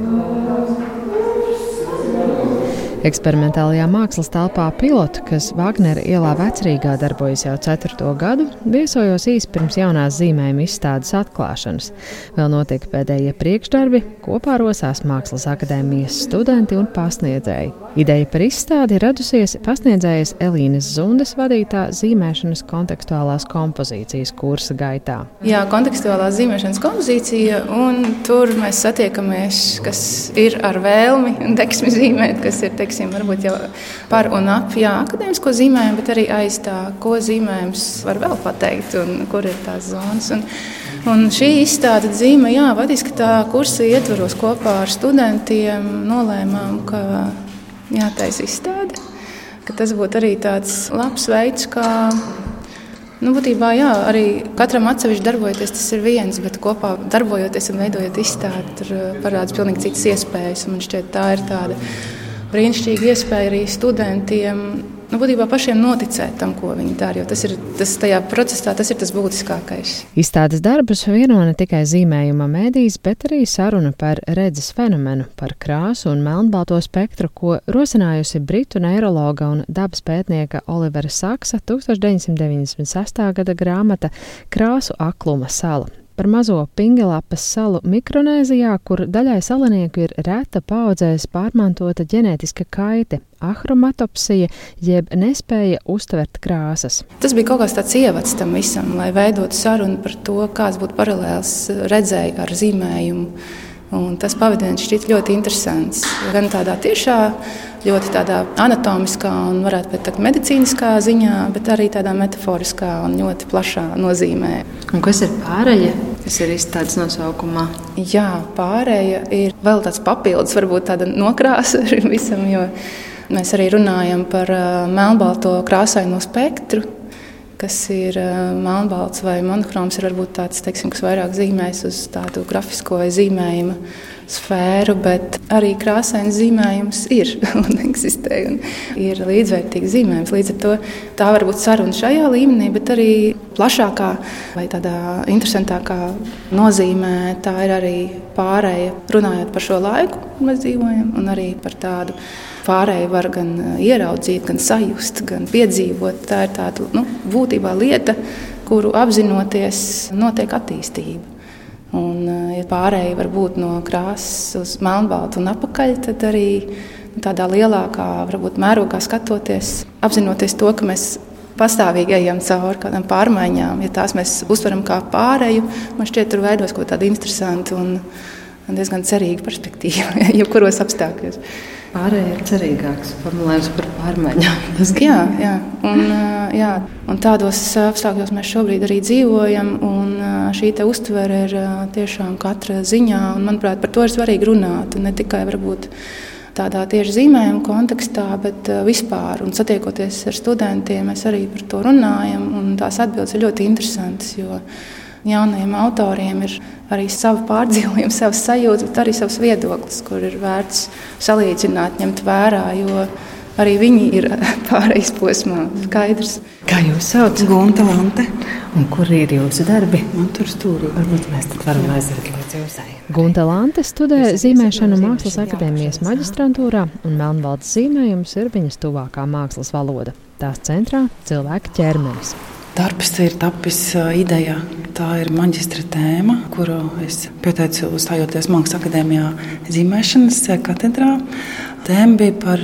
Lord. Eksperimentālajā mākslas telpā pilotu, kas Wagnera ielā vecrīgā darbojas jau ceturto gadu, viesojos īsi pirms jaunās zīmējuma izstādes atklāšanas. Vēl notika pēdējie priekšdarbi, kopā rosās Mākslas akadēmijas studenti un pasniedzēji. Ideja par izstādi radusies pasniedzējas Elīnas Zundes vadītā zīmēšanas kontekstuālās kompozīcijas kursa gaitā. Jā, kontekstuālā zīmēšanas kompozīcija, un tur mēs satiekamies, kas ir ar vēlmi un deksmi zīmēt, kas ir teiksim, varbūt jau par un ap jā, akadēmisko zīmējumu, bet arī aiz tā, ko zīmējums var vēl pateikt un kur ir tās zonas. Un, un šī izstāde zīme, jā, vadiski tā kursa ietvaros kopā ar studentiem nolēmām, ka jātaisa izstāde, ka tas būtu arī tāds labs veids, kā Nu, būtībā, jā, arī katram atsevišķi darbojoties, tas ir viens, bet kopā darbojoties un veidojot izstādi, tur parādās pilnīgi citas iespējas. Man šķiet, tā ir tāda brīnišķīga iespēja arī studentiem. Nu, būtībā pašiem noticēt tam, ko viņi dara. Tas ir tas procesā, tas ir tas būtiskākais. Izstādes darbus vieno ne tikai zīmējuma mēdīs, bet arī saruna par redzes fenomenu, par krāsu un melnbalto spektru, ko rosinājusi britu neiroloģa un dabas pētnieka Olivera Saksa 1996. gada grāmata Krāsu akluma sala par mazo Pingelapas salu Mikronēzijā, kur daļai salinieku ir reta paudzēs pārmantota ģenētiska kaite, ahromatopsija, jeb nespēja uztvert krāsas. Tas bija kaut kāds tāds ievads tam visam, lai veidotu sarunu par to, kāds būtu paralēls redzēji ar zīmējumu. Un tas pavadījums šķiet ļoti interesants. Gan tādā tiešā, ļoti tādā anatomiskā un, varētu teikt, medicīniskā ziņā, bet arī tādā metaforiskā un ļoti plašā nozīmē. Un kas ir pārējie? Kas ir izstādes nosaukumā? Jā, pārējie ir vēl tāds papildus, varbūt tāda nokrāsa visam, jo mēs arī runājam par melnbalto krāsaino spektru kas ir melnbalts vai monochroms, ir varbūt tāds, teiksim, kas vairāk zīmēs uz tādu grafisko vai zīmējuma sfēru, bet arī krāsains zīmējums ir un eksistē. Un ir līdzvērtīgs zīmējums. Līdz ar to tā var būt saruna šajā līmenī, bet arī plašākā vai tādā interesantākā nozīmē tā ir arī pārēja runājot par šo laiku, mēs dzīvojam, un arī par tādu pārēju var gan ieraudzīt, gan sajust, gan piedzīvot. Tā ir tāda nu, būtībā lieta, kuru apzinoties, notiek attīstība. Un, ja pārējai var būt no krāsas uz melnbaltu un apakaļ, tad arī nu, tādā lielākā varbūt, mērogā skatoties, apzinoties to, ka mēs pastāvīgi ejam cauri kādām pārmaiņām. Ja tās mēs uztveram kā pārēju, man šķiet, tur veidos kaut kāda interesanta un diezgan cerīga perspektīva, jebkuros apstākļos. Pārējie ir cerīgāks formulējums par pārmaiņām. jā, jā. Un, jā. un tādos apstākļos mēs šobrīd arī dzīvojam. Šī uztvere ir tiešām katra ziņā. Un, manuprāt, par to ir svarīgi runāt. Ne tikai varbūt tādā tieši zīmējuma kontekstā, bet vispār. Un satiekoties ar studentiem, mēs arī par to runājam. Tās atbildes ir ļoti interesantas. Jaunajiem autoriem ir arī savi pārdzīvojumi, savas sajūtas, bet arī savs viedoklis, kur ir vērts salīdzināt, ņemt vērā. Arī viņi ir pārējais posmā. Skaidrs. Kā jūs saucat? Gunta Lante. Un kur ir jūsu darbi? Man tur stūrī. Varbūt mēs tad varam aiziet līdz jūsai. Gunta Lante studē zīmēšanu Mākslas akadēmijas maģistrantūrā, un melnbalts zīmējums ir viņas tuvākā mākslas valoda. Tās centrā cilvēka ķermenis. Darbs ir tapis idejā. Tā ir maģistra tēma, kuru es pieteicu stājoties Mākslas akadēmijā zīmēšanas katedrā. Tēma bija par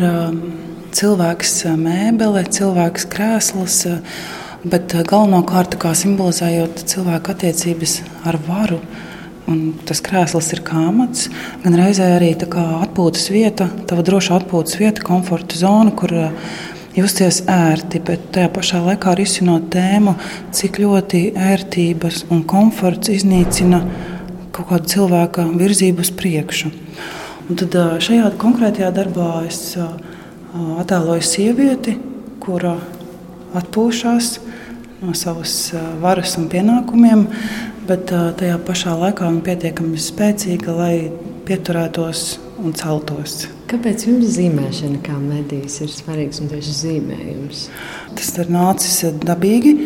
cilvēks mēbele, cilvēks krēsls, bet galvenokārt simbolizējot cilvēku attiecības ar varu. Un tas krēsls ir kāmats, gan reizē arī atpūtas vieta, tava droša atpūtas vieta, komforta zona, kur justies ērti, bet tajā pašā laikā risinot tēmu, cik ļoti ērtības un komforts iznīcina kaut kādu cilvēka virzību uz priekšu. Un tad šajā konkrētajā darbā es attēloju sievieti, kura atpūšas no savas varas un pienākumiem, bet tajā pašā laikā viņa pietiekami spēcīga, lai pieturētos un celtos. Kāpēc jums zīmēšana kā medijs ir svarīgs un tieši zīmējums? Tas ir nācis dabīgi.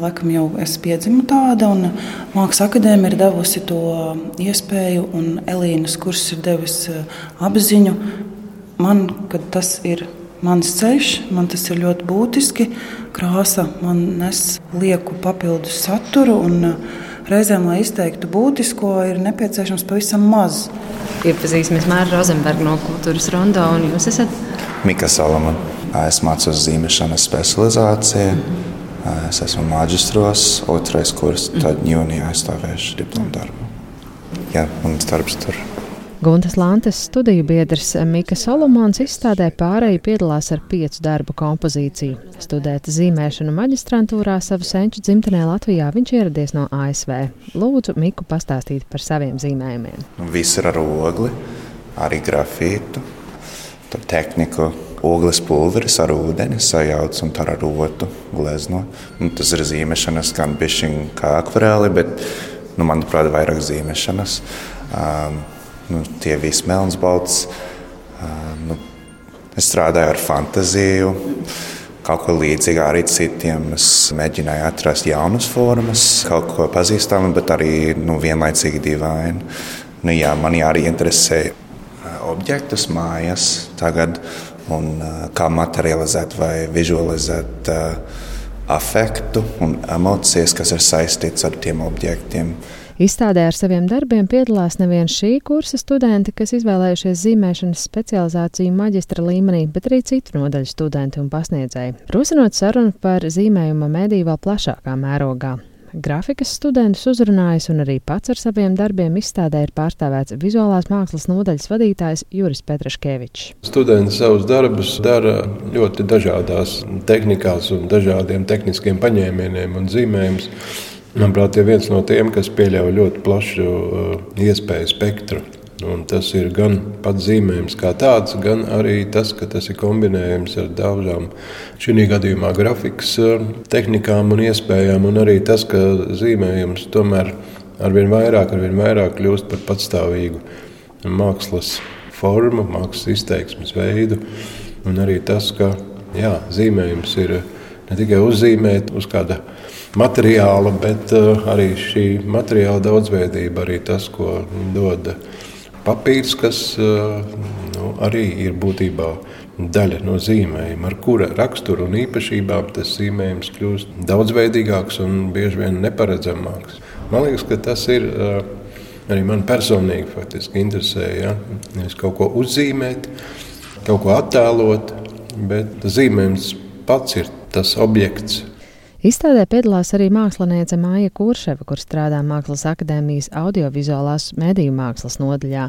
laikam jau es piedzimu tāda, un Mākslas akadēmija ir devusi to iespēju, un Elīnas kurs ir devis apziņu man, tas ir mans ceļš, man tas ir ļoti būtiski. Krāsa man nes lieku papildus saturu, un reizēm, lai izteiktu būtisko, ir nepieciešams pavisam maz. Iepazīsimies Mārta Rozenberga no Kultūras Rondo, un jūs esat? Mika Salomon. Es mācos zīmēšanas specializāciju. Es esmu maģistros, otrais kurs, tad jūnijā aizstāvēšu diplomu darbu. Jā, un darbs tur. Guntas Lantes studiju biedrs Mika Solomons izstādē pārēju piedalās ar piecu darbu kompozīciju. Studēt zīmēšanu maģistrantūrā savu senču dzimtenē Latvijā viņš ieradies no ASV. Lūdzu, Miku pastāstīt par saviem zīmējumiem. Viss ir ar ogli, arī grafītu, tehniku ogles pulveris ar ūdeni sajauc un ar rotu glezno. Un tas ir zīmēšanas, gan pišķiņa kā akvarēli, bet, nu, manuprāt, vairāk zīmēšanas. Um, nu, tie visi melns balts. Um, nu, es strādāju ar fantaziju. Kaut ko līdzīgu arī citiem. Es mēģināju atrast jaunas formas, kaut ko pazīstamu, bet arī nu, vienlaicīgi dīvainu. Nu, jā, man arī interesē objektus mājās tagad un kā materializēt vai vizualizēt afektu un emocijas, kas ir saistīts ar tiem objektiem. Izstādē ar saviem darbiem piedalās nevien šī kursa studenti, kas izvēlējušies zīmēšanas specializāciju maģistra līmenī, bet arī citu nodaļu studenti un pasniedzēji. Rosinot sarunu par zīmējuma mediju vēl plašākā mērogā. Grafikas studentus uzrunājis un arī pats ar saviem darbiem izstādē ir pārstāvēts vizuālās mākslas nodaļas vadītājs Juris Petraškevičs. Studenti savus darbus dara ļoti dažādās tehnikās un dažādiem tehniskiem paņēmieniem un zīmējumus. Manuprāt, ir viens no tiem, kas pieļauj ļoti plašu uh, iespēju spektru. Un tas ir gan pats zīmējums kā tāds, gan arī tas, ka tas ir kombinējams ar daudzām šī gadījumā grafikas eh, tehnikām un iespējām, un arī tas, ka zīmējums tomēr arvien vairāk, arvien vairāk kļūst par patstāvīgu mākslas formu, mākslas izteiksmes veidu, un arī tas, ka jā, zīmējums ir ne tikai uzzīmēt uz kāda materiāla, bet uh, arī šī materiāla daudzveidība, arī tas, ko dod papīrs, kas eh, nu, arī ir būtībā daļa no zīmējuma, ar kura raksturu un īpašībām tas zīmējums kļūst daudzveidīgāks un bieži vien neparedzamāks. Man liekas, ka tas ir eh, arī man personīgi faktiski interesē. Ja? Nevis kaut ko uzzīmēt, kaut ko attēlot, bet zīmējums pats ir tas objekts, Izstādē piedalās arī māksliniece Māja Kurševa, kur strādā Mākslas akadēmijas audiovizuālās mediju mākslas nodaļā,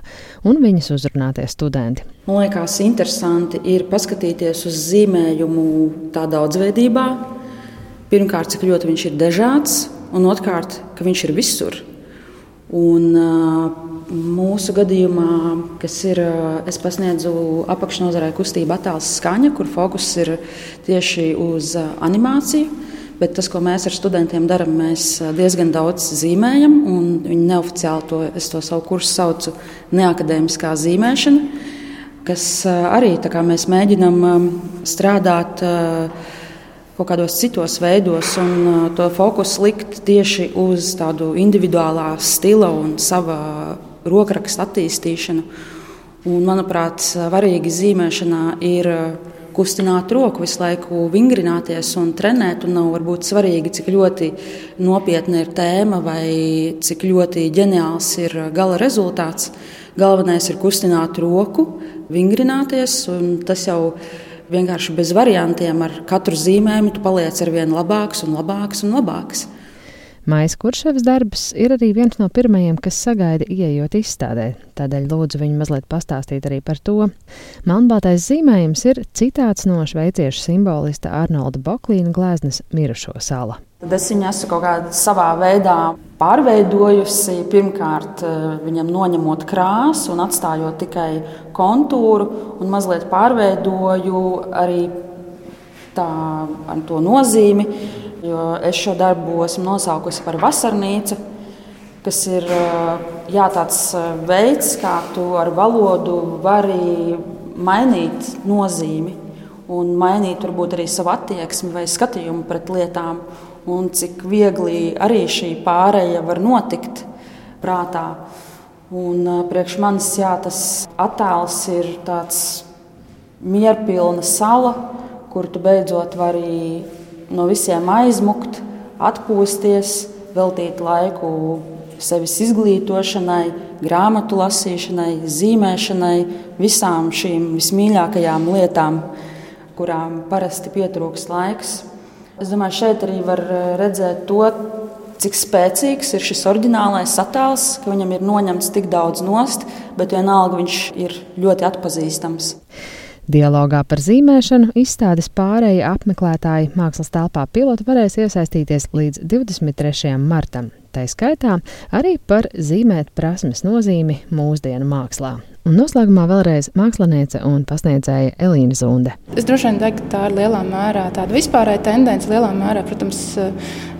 un viņas uzrunātie studenti. Man liekas, interesanti ir paskatīties uz zīmējumu tā daudzveidībā. Pirmkārt, cik ļoti viņš ir dažāds, un otrkārt, ka viņš ir visur. Un, Mūsu gadījumā, kas ir, es pasniedzu apakšnodarbē kustību attēls skaņa, kur fokus ir tieši uz animāciju. Bet tas, ko mēs ar studentiem darām, mēs diezgan daudz zīmējam. Viņi neoficiāli to, to savu kursu saucu neakadēmiskā zīmēšana, kas arī mēs mēģinām strādāt kaut kādos citos veidos un to fokusu likt tieši uz tādu individuālā stila un sava rokraksta attīstīšanu. Un, manuprāt, svarīgi zīmēšanā ir kustināt roku, visu laiku vingrināties un trenēt. Un nav varbūt svarīgi, cik ļoti nopietna ir tēma vai cik ļoti ģeniāls ir gala rezultāts. Galvenais ir kustināt roku, vingrināties, un tas jau vienkārši bez variantiem ar katru zīmējumu tu paliec ar vien labāks un labāks un labāks. Maijas Kurševs darbs ir arī viens no pirmajiem, kas sagaida ieejot izstādē, tādēļ lūdzu viņu mazliet pastāstīt arī par to. Melnbaltais zīmējums ir citāts no šveiciešu simbolista Arnolda Boklīna gleznas Mirušo sala. Tad es viņu esmu kaut kādā savā veidā pārveidojusi. Pirmkārt, eh, viņam noņemot krāsu un atstājot tikai kontūru, un mazliet pārveidoju arī tā, ar to nozīmi Jo es šo darbu esmu nosaukusi par vasarnīcu, kas ir jā, tāds veids, kā tu ar valodu vari mainīt nozīmi un mainīt varbūt arī savu attieksmi vai skatījumu pret lietām. un cik viegli arī šī pāreja var notikt prātā. Un, priekš manis jā, tas attēls ir tāds mierpilna sala, kur tu beidzot vari no visiem aizmukt, atpūsties, veltīt laiku sevis izglītošanai, grāmatu lasīšanai, zīmēšanai, visām šīm vismīļākajām lietām, kurām parasti pietrūks laiks. Es domāju, šeit arī var redzēt to, cik spēcīgs ir šis oriģinālais attēls, ka viņam ir noņemts tik daudz nost, bet vienalga viņš ir ļoti atpazīstams. Dialogā par zīmēšanu izstādes pārējie apmeklētāji mākslas telpā pilota varēs iesaistīties līdz 23. martam. Tā skaitā arī par zīmēt prasmes nozīmi mūsdienu mākslā. Un noslēgumā vēlreiz māksliniece un pasniedzēja Elīna Zunde. Es droši vien teiktu, ka tā ir lielā mērā tāda vispārēja tendence. Lielā mērā, protams,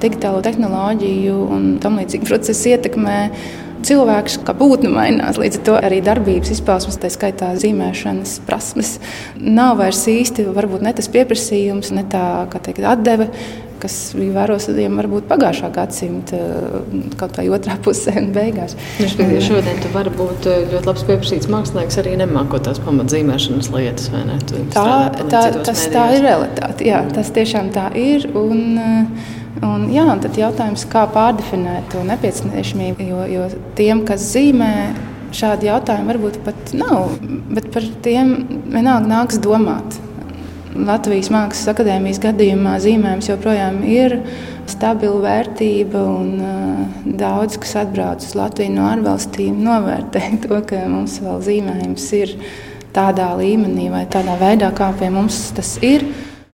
digitālo tehnoloģiju un tam līdzīgi procesi ietekmē cilvēks kā būtne mainās. Līdz ar to arī darbības izpausmes, tā skaitā zīmēšanas prasmes, nav vairs īsti varbūt ne tas pieprasījums, ne tā teikt, atdeve kas bija vērojams varbūt pagājušā gadsimta kaut vai otrā pusē un beigās. Ja šodien tu vari būt eh, ļoti labs pieprasīts mākslinieks, arī nemākot tās pamatzīmēšanas lietas. Tā, tā, tas, tā ir realitāte. Jā, tas tiešām tā ir. Un, eh, Un, jā, un tad jautājums, kā pārdefinēt to nepieciešamību, jo, jo tiem, kas zīmē, šādi jautājumi varbūt pat nav, bet par tiem vienalga nāks domāt. Latvijas Mākslas akadēmijas gadījumā zīmējums joprojām ir stabila vērtība, un uh, daudz kas atbrauc uz Latviju no ārvalstīm, novērtē to, ka mums vēl zīmējums ir tādā līmenī vai tādā veidā, kā pie mums tas ir.